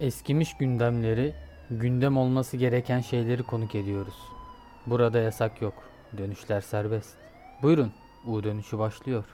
Eskimiş gündemleri, gündem olması gereken şeyleri konuk ediyoruz. Burada yasak yok. Dönüşler serbest. Buyurun, U dönüşü başlıyor.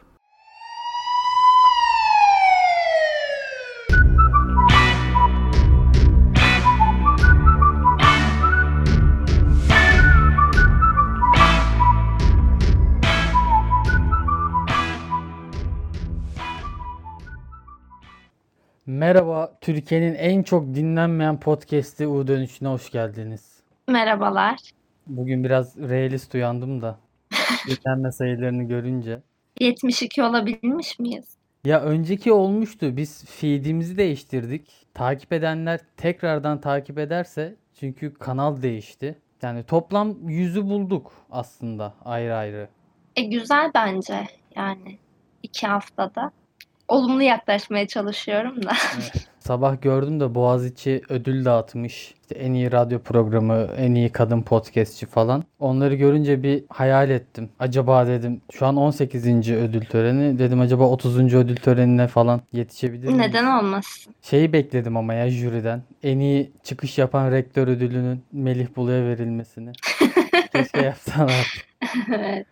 Merhaba, Türkiye'nin en çok dinlenmeyen podcast'i U dönüşüne hoş geldiniz. Merhabalar. Bugün biraz realist uyandım da dinlenme sayılarını görünce. 72 olabilmiş miyiz? Ya önceki olmuştu. Biz feed'imizi değiştirdik. Takip edenler tekrardan takip ederse çünkü kanal değişti. Yani toplam yüzü bulduk aslında ayrı ayrı. E güzel bence yani iki haftada. Olumlu yaklaşmaya çalışıyorum da. Evet. Sabah gördüm de Boğaziçi ödül dağıtmış. İşte en iyi radyo programı, en iyi kadın podcastçi falan. Onları görünce bir hayal ettim. Acaba dedim şu an 18. ödül töreni. Dedim acaba 30. ödül törenine falan yetişebilir miyiz? Neden olmasın? Şeyi bekledim ama ya jüriden. En iyi çıkış yapan rektör ödülünün Melih Bulu'ya verilmesini. Keşke yapsalar. Evet.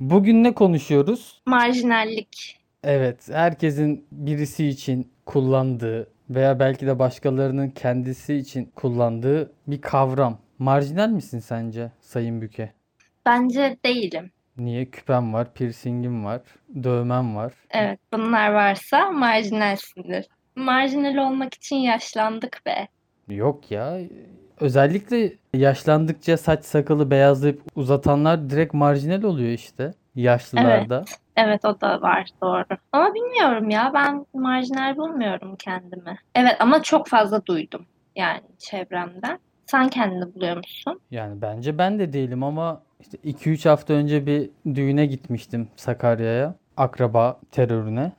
Bugün ne konuşuyoruz? Marjinallik. Evet, herkesin birisi için kullandığı veya belki de başkalarının kendisi için kullandığı bir kavram. Marjinal misin sence Sayın Büke? Bence değilim. Niye? Küpem var, piercingim var, dövmem var. Evet bunlar varsa marjinalsindir. Marjinal olmak için yaşlandık be. Yok ya. Özellikle yaşlandıkça saç sakalı beyazlayıp uzatanlar direkt marjinal oluyor işte. Yaşlılarda. Evet o da var doğru. Ama bilmiyorum ya ben marjinal bulmuyorum kendimi. Evet ama çok fazla duydum yani çevremden. Sen kendini buluyor musun? Yani bence ben de değilim ama işte 2-3 hafta önce bir düğüne gitmiştim Sakarya'ya. Akraba terörüne.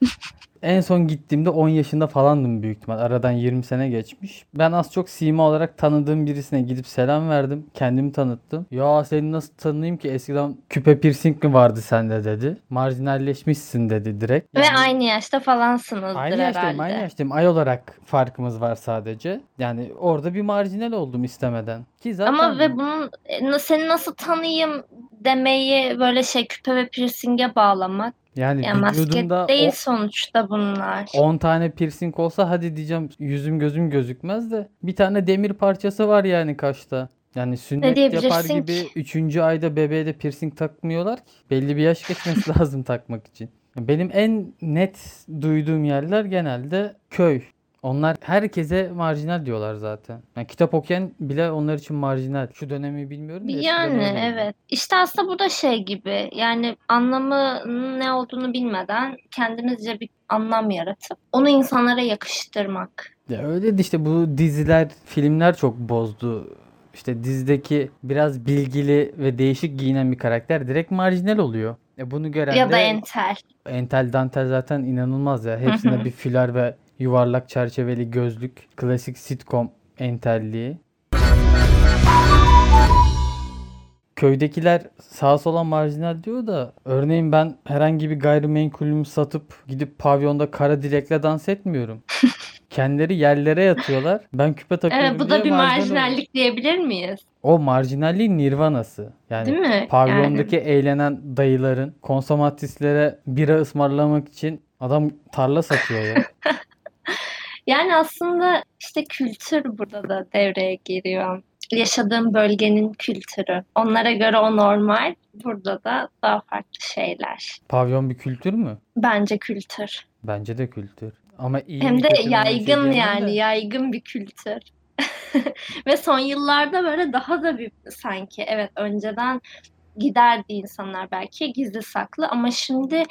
En son gittiğimde 10 yaşında falandım büyük ihtimal. Aradan 20 sene geçmiş. Ben az çok sima olarak tanıdığım birisine gidip selam verdim. Kendimi tanıttım. Ya seni nasıl tanıyayım ki eskiden küpe piercing mi vardı sende dedi. Marjinalleşmişsin dedi direkt. Ve Yani- aynı yaşta falansınızdır Aynı yaştayım, herhalde. aynı yaştayım. Ay olarak farkımız var sadece. Yani orada bir marjinal oldum istemeden. Ki zaten Ama ve bunun e, seni nasıl tanıyayım demeyi böyle şey küpe ve piercing'e bağlamak. Yani Ya maske vücudumda değil o- sonuçta bunlar. 10 tane piercing olsa hadi diyeceğim yüzüm gözüm gözükmez de bir tane demir parçası var yani kaşta. Yani sünnet yapar diyebilirsin gibi ki? 3. ayda bebeğe de piercing takmıyorlar ki. Belli bir yaş geçmesi lazım takmak için. Benim en net duyduğum yerler genelde köy. Onlar herkese marjinal diyorlar zaten. Yani kitap okuyan bile onlar için marjinal. Şu dönemi bilmiyorum da Yani evet. İşte aslında bu da şey gibi. Yani anlamının ne olduğunu bilmeden kendimizce bir anlam yaratıp onu insanlara yakıştırmak. Ya öyle de işte bu diziler, filmler çok bozdu. İşte dizideki biraz bilgili ve değişik giyinen bir karakter direkt marjinal oluyor. E bunu gören Ya da de entel. entel dantel zaten inanılmaz ya. Hepsinde bir füler ve yuvarlak çerçeveli gözlük. Klasik sitcom entelliği. Köydekiler sağa sola marjinal diyor da örneğin ben herhangi bir gayrimenkulümü satıp gidip pavyonda kara dilekle dans etmiyorum. Kendileri yerlere yatıyorlar. Ben küpe takıyorum Evet bu da bir marjinal marjinallik diyebilir miyiz? O marjinalliğin nirvanası. Yani Değil mi? pavyondaki eğlenen dayıların konsomatristlere bira ısmarlamak için adam tarla satıyor ya. Yani aslında işte kültür burada da devreye giriyor. Yaşadığım bölgenin kültürü. Onlara göre o normal. Burada da daha farklı şeyler. Pavyon bir kültür mü? Bence kültür. Bence de kültür. Ama iyi Hem de yaygın yani de. yaygın bir kültür. Ve son yıllarda böyle daha da bir sanki evet önceden giderdi insanlar belki gizli saklı ama şimdi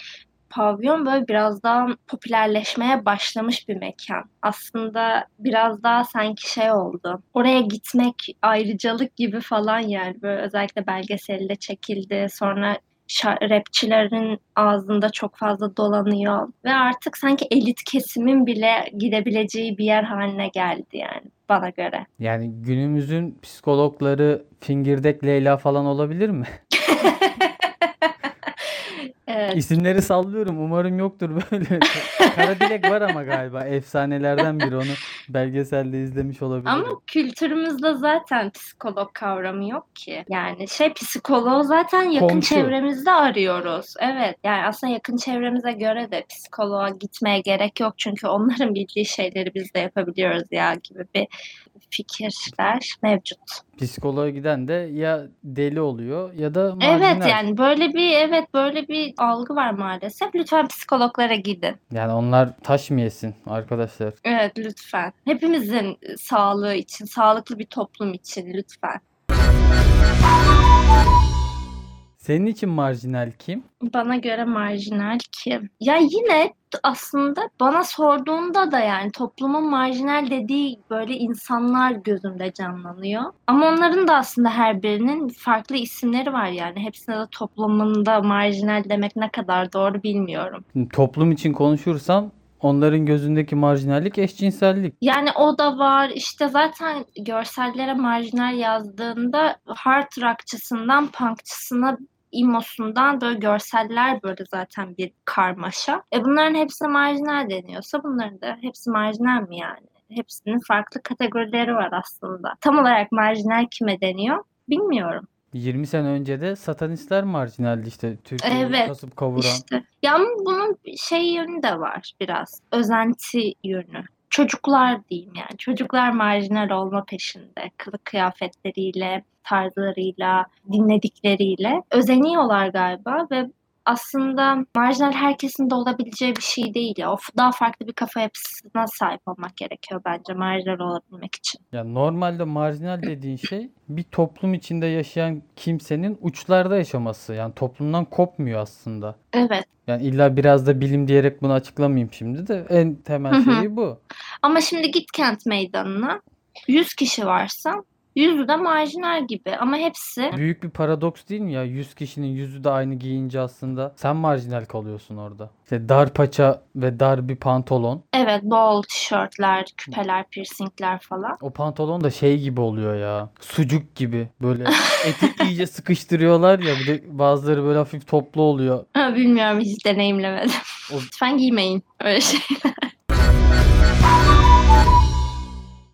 pavyon böyle biraz daha popülerleşmeye başlamış bir mekan. Aslında biraz daha sanki şey oldu. Oraya gitmek ayrıcalık gibi falan yani böyle özellikle belgeselde çekildi. Sonra rapçilerin ağzında çok fazla dolanıyor ve artık sanki elit kesimin bile gidebileceği bir yer haline geldi yani bana göre. Yani günümüzün psikologları Fingirdek Leyla falan olabilir mi? Evet. İsimleri sallıyorum. Umarım yoktur böyle. Kara Dilek var ama galiba. Efsanelerden biri. Onu belgeselde izlemiş olabilirim. Ama kültürümüzde zaten psikolog kavramı yok ki. Yani şey psikoloğu zaten yakın Komşu. çevremizde arıyoruz. Evet. Yani aslında yakın çevremize göre de psikoloğa gitmeye gerek yok. Çünkü onların bildiği şeyleri biz de yapabiliyoruz ya gibi bir fikirler mevcut. Psikoloğa giden de ya deli oluyor ya da Evet marjinal. yani böyle bir evet böyle bir algı var maalesef. Lütfen psikologlara gidin. Yani onlar taş mı yesin arkadaşlar? Evet lütfen. Hepimizin sağlığı için, sağlıklı bir toplum için lütfen. Senin için marjinal kim? Bana göre marjinal kim? Ya yine aslında bana sorduğunda da yani toplumun marjinal dediği böyle insanlar gözümde canlanıyor. Ama onların da aslında her birinin farklı isimleri var yani. Hepsine de toplumunda marjinal demek ne kadar doğru bilmiyorum. Toplum için konuşursam onların gözündeki marjinallik eşcinsellik. Yani o da var. İşte zaten görsellere marjinal yazdığında hard rockçısından punkçısına imosundan böyle görseller böyle zaten bir karmaşa. E bunların hepsi marjinal deniyorsa bunların da hepsi marjinal mi yani? Hepsinin farklı kategorileri var aslında. Tam olarak marjinal kime deniyor? Bilmiyorum. 20 sene önce de satanistler marjinaldi işte Türkiye'yi Evet, kasıp kavuran. İşte. Ya bunun şey yönü de var biraz. Özenti yönü. Çocuklar diyeyim yani. Çocuklar marjinal olma peşinde. Kılık kıyafetleriyle, tarzlarıyla, dinledikleriyle. Özeniyorlar galiba ve aslında marjinal herkesin de olabileceği bir şey değil ya. Of daha farklı bir kafa yapısına sahip olmak gerekiyor bence marjinal olabilmek için. Ya normalde marjinal dediğin şey bir toplum içinde yaşayan kimsenin uçlarda yaşaması. Yani toplumdan kopmuyor aslında. Evet. Yani illa biraz da bilim diyerek bunu açıklamayayım şimdi de en temel şeyi bu. Ama şimdi git kent meydanına 100 kişi varsa yüzü de marjinal gibi ama hepsi Büyük bir paradoks değil mi ya? 100 kişinin yüzü de aynı giyince aslında sen marjinal kalıyorsun orada. İşte dar paça ve dar bir pantolon. evet bol tişörtler, küpeler, piercingler falan. O pantolon da şey gibi oluyor ya. Sucuk gibi. Böyle eti iyice sıkıştırıyorlar ya. Bir de bazıları böyle hafif toplu oluyor. Ha, Bilmiyorum hiç deneyimlemedim. O- Lütfen giymeyin öyle şeyler.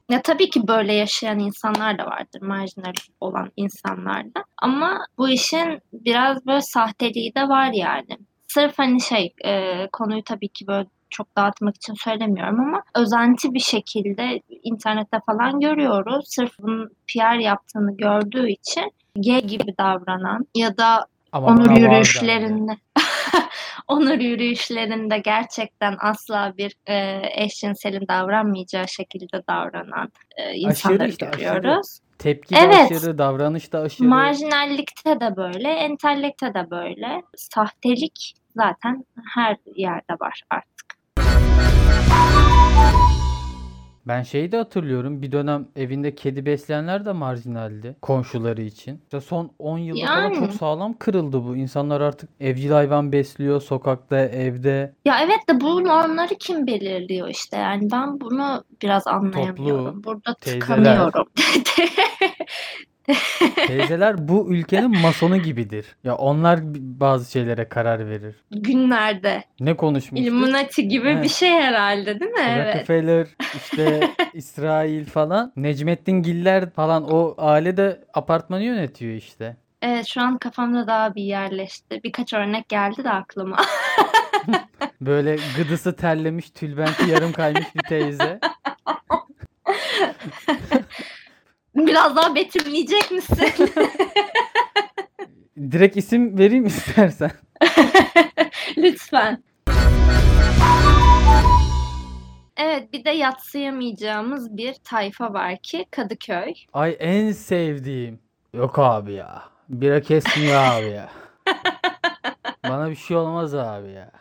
Ya tabii ki böyle yaşayan insanlar da vardır, marjinal olan insanlar da. Ama bu işin biraz böyle sahteliği de var yani. Sırf hani şey, e, konuyu tabii ki böyle çok dağıtmak için söylemiyorum ama özenti bir şekilde internette falan görüyoruz. Sırf bunun PR yaptığını gördüğü için gay gibi davranan ya da Ama onur yürüyüşlerinde onur yürüyüşlerinde gerçekten asla bir e, eşcinselin davranmayacağı şekilde davranan e, insanları işte, aşırı. görüyoruz. Tepki de Evet. aşırı, davranış da aşırı. Marjinallikte de böyle, entellikte de böyle. Sahtelik zaten her yerde var artık. Ben şeyi de hatırlıyorum. Bir dönem evinde kedi besleyenler de marjinaldi. Komşuları için. İşte son 10 yılda falan Yani. çok sağlam kırıldı bu. İnsanlar artık evcil hayvan besliyor. Sokakta, evde. Ya evet de bu normları kim belirliyor işte yani ben bunu biraz anlayamıyorum. Burada teyzeler. tıkanıyorum. Teyzeler bu ülkenin masonu gibidir. Ya onlar bazı şeylere karar verir. Günlerde. Ne konuşmuştuk? Illuminati gibi Evet. bir şey herhalde değil mi? Evet. Rockefeller, işte İsrail falan. Necmettin Giller falan o aile de apartmanı yönetiyor işte. Evet şu an kafamda daha bir yerleşti. Birkaç örnek geldi de aklıma. Böyle gıdısı terlemiş, tülbenti yarım kaymış bir teyze. Biraz daha betimleyecek misin? Direkt isim vereyim istersen. Lütfen. Evet bir de yatsıyamayacağımız bir tayfa var ki Kadıköy. Ay en sevdiğim. Yok abi ya. Bira kesmiyor abi ya. Bana bir şey olmaz abi ya.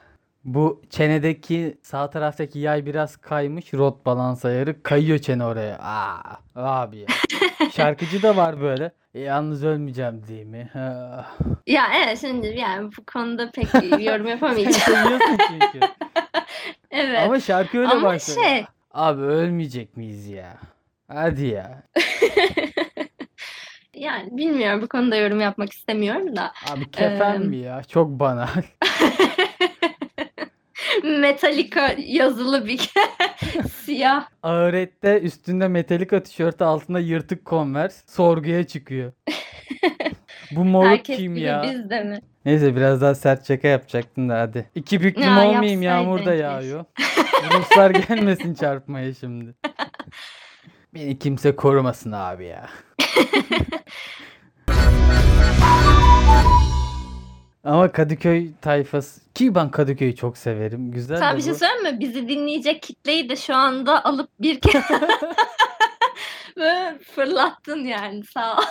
Bu çenedeki sağ taraftaki yay biraz kaymış. Rot balans ayarı kayıyor çene oraya. Aa, abi ya. Şarkıcı da var böyle. E, yalnız ölmeyeceğim değil mi? Ya evet şimdi yani bu konuda pek yorum yapamayacağım. seviyorsun çünkü. Evet. Ama şarkı öyle Ama başlıyor. şey Abi ölmeyecek miyiz ya? Hadi ya. Yani bilmiyorum bu konuda yorum yapmak istemiyorum da. Abi kefen Eee, mi ya? Çok banal. Metallica yazılı bir siyah. Ahirette üstünde Metallica tişörtü altında yırtık Converse sorguya çıkıyor. Bu moruk Herkes kim ya? biz de mi? Neyse biraz daha sert şaka yapacaktın da hadi. İki büklüm Ya olmayayım yağmur da yağıyor. Ruslar gelmesin çarpmaya şimdi. Beni kimse korumasın abi ya. Ama Kadıköy tayfası ki ben Kadıköy'ü çok severim. Güzel de bir şey söyleyeyim mi? Bizi dinleyecek kitleyi de şu anda alıp bir kere böyle fırlattın yani sağ ol.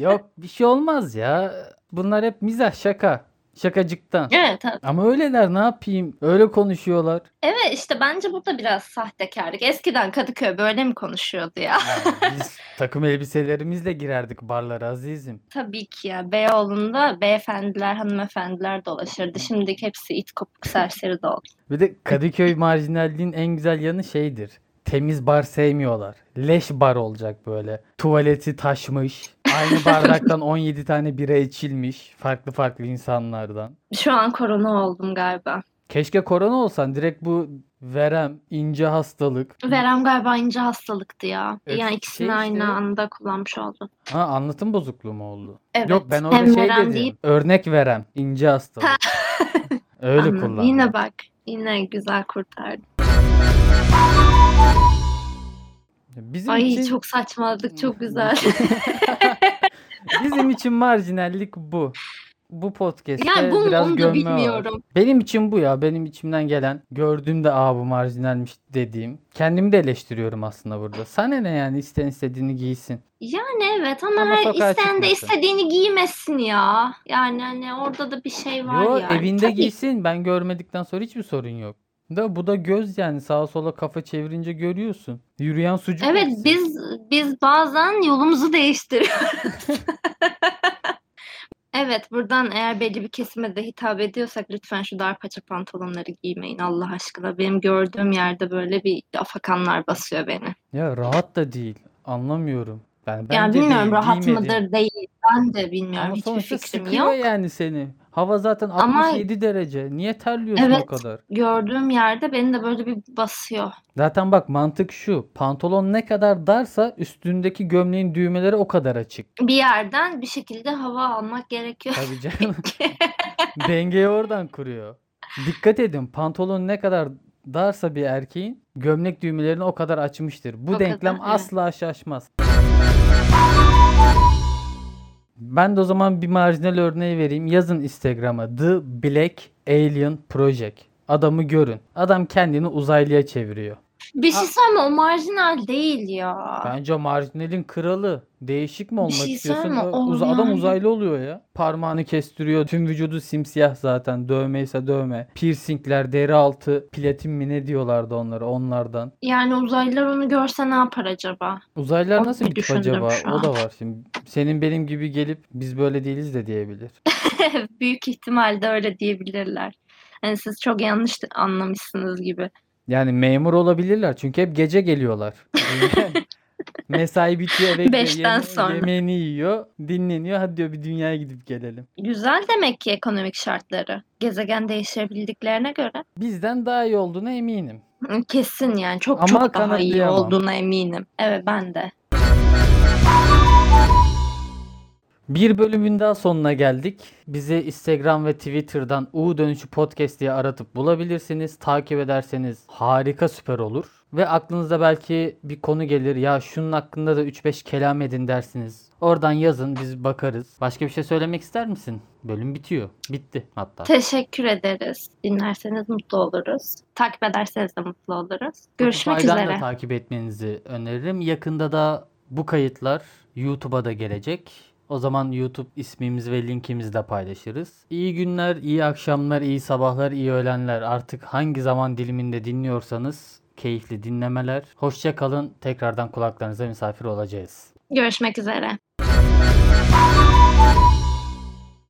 Yok bir şey olmaz ya. Bunlar hep mizah şaka. Şakacıktan. Evet, evet. Ama öyleler ne yapayım? Öyle konuşuyorlar. Evet işte bence bu da biraz sahtekarlık. Eskiden Kadıköy böyle mi konuşuyordu ya? Yani biz takım elbiselerimizle girerdik barlara azizim. Tabii ki ya. Beyoğlu'nda beyefendiler, hanımefendiler dolaşırdı. Şimdiki hepsi it kopuk serseri doldu. Bir de Kadıköy marjinalliğin en güzel yanı şeydir. Temiz bar sevmiyorlar. Leş bar olacak böyle. Tuvaleti taşmış. Aynı bardaktan 17 tane bira içilmiş. Farklı farklı insanlardan. Şu an korona oldum galiba. Keşke korona olsan direkt bu verem, ince hastalık. Verem galiba ince hastalıktı ya. Evet, Yani şey ikisini aynı işte. anda kullanmış oldum. Ha anlatım bozukluğu mu oldu? Evet. Yok ben orada hem şey dedim. deyip Örnek verem, ince hastalık. Öyle anladım. kullandım. Yine bak. Yine güzel kurtardı. Bizim Ay için çok saçmaladık. Çok güzel. bizim için marjinallik bu. Bu podcast'te Yani bu mu biraz onu da gömme var. bilmiyorum. Benim için bu ya. Benim içimden gelen. Gördüğümde aa bu marjinalmiş dediğim. Kendimi de eleştiriyorum aslında burada. Sana ne yani isten istediğini giysin. Yani evet ama, Ama her isteyen de istediğini giymesin ya. Yani hani orada da bir şey var Yo yani. evinde Tabii. giysin. Ben görmedikten sonra hiçbir sorun yok. Da bu da göz yani sağa sola kafa çevirince görüyorsun. Yürüyen sucuk Evet hepsi. biz biz bazen yolumuzu değiştiriyoruz. Evet buradan eğer belli bir kesime de hitap ediyorsak lütfen şu dar paça pantolonları giymeyin Allah aşkına. Benim gördüğüm yerde böyle bir afakanlar basıyor beni. Ya rahat da değil. Anlamıyorum. Ben Yani bence bilmiyorum değil, rahat giymedim. mıdır değil. Ben de bilmiyorum. Ama Hiçbir sonuçta fikrim sıkıyor yok. yani seni. Hava zaten Ama 67 derece. Niye terliyorsun o evet kadar? gördüğüm yerde beni de böyle bir basıyor. Zaten bak mantık şu. Pantolon ne kadar darsa üstündeki gömleğin düğmeleri o kadar açık. Bir yerden bir şekilde hava almak gerekiyor. Tabii canım. Dengeyi oradan kuruyor. Dikkat edin pantolon ne kadar darsa bir erkeğin gömlek düğmelerini o kadar açmıştır. Bu O denklem kadar, evet. asla şaşmaz. Ben de o zaman bir marjinal örneği vereyim. Yazın Instagram'a The Black Alien Project. Adamı görün. Adam kendini uzaylıya çeviriyor. Bir şey söyleme o marjinal değil ya. Bence marjinalin kralı. Değişik mi olmak şey istiyorsun? söyleme, o Adam uzaylı oluyor ya. Parmağını kestiriyor. Tüm vücudu simsiyah zaten. Dövme ise dövme. Piercingler, deri altı, platin mi ne diyorlardı onlara onlardan. Yani uzaylılar onu görse ne yapar acaba? Uzaylılar Onu nasıl bir bir tip düşündüm acaba? şu O an. da var şimdi. Senin benim gibi gelip biz böyle değiliz de diyebilir. Büyük ihtimalle öyle diyebilirler. Yani siz çok yanlış anlamışsınız gibi. Yani memur olabilirler çünkü hep gece geliyorlar. Mesai bitiyor eve gidiyor. Beşten yeme- sonra. yemeğini yiyor, dinleniyor. Hadi diyor bir dünyaya gidip gelelim. Güzel demek ki ekonomik şartları. Gezegen değiştirebildiklerine göre. Bizden daha iyi olduğuna eminim. Kesin yani çok Ama çok daha iyi kanıtlayamam. olduğuna eminim. Evet ben de. Bir bölümün daha sonuna geldik. Bizi Instagram ve Twitter'dan U Dönüşü Podcast diye aratıp bulabilirsiniz. Takip ederseniz harika süper olur. Ve aklınıza belki bir konu gelir. Ya şunun hakkında da 3-5 kelam edin dersiniz. Oradan yazın biz bakarız. Başka bir şey söylemek ister misin? Bölüm bitiyor. Bitti hatta. Teşekkür ederiz. Dinlerseniz mutlu oluruz. Takip ederseniz de mutlu oluruz. Görüşmek Spotify'dan üzere. da takip etmenizi öneririm. Yakında da bu kayıtlar YouTube'a da gelecek. O zaman YouTube ismimizi ve linkimizi de paylaşırız. İyi günler, iyi akşamlar, iyi sabahlar, iyi öğlenler. Artık hangi zaman diliminde dinliyorsanız keyifli dinlemeler. Hoşça kalın. Tekrardan kulaklarınıza misafir olacağız. Görüşmek üzere.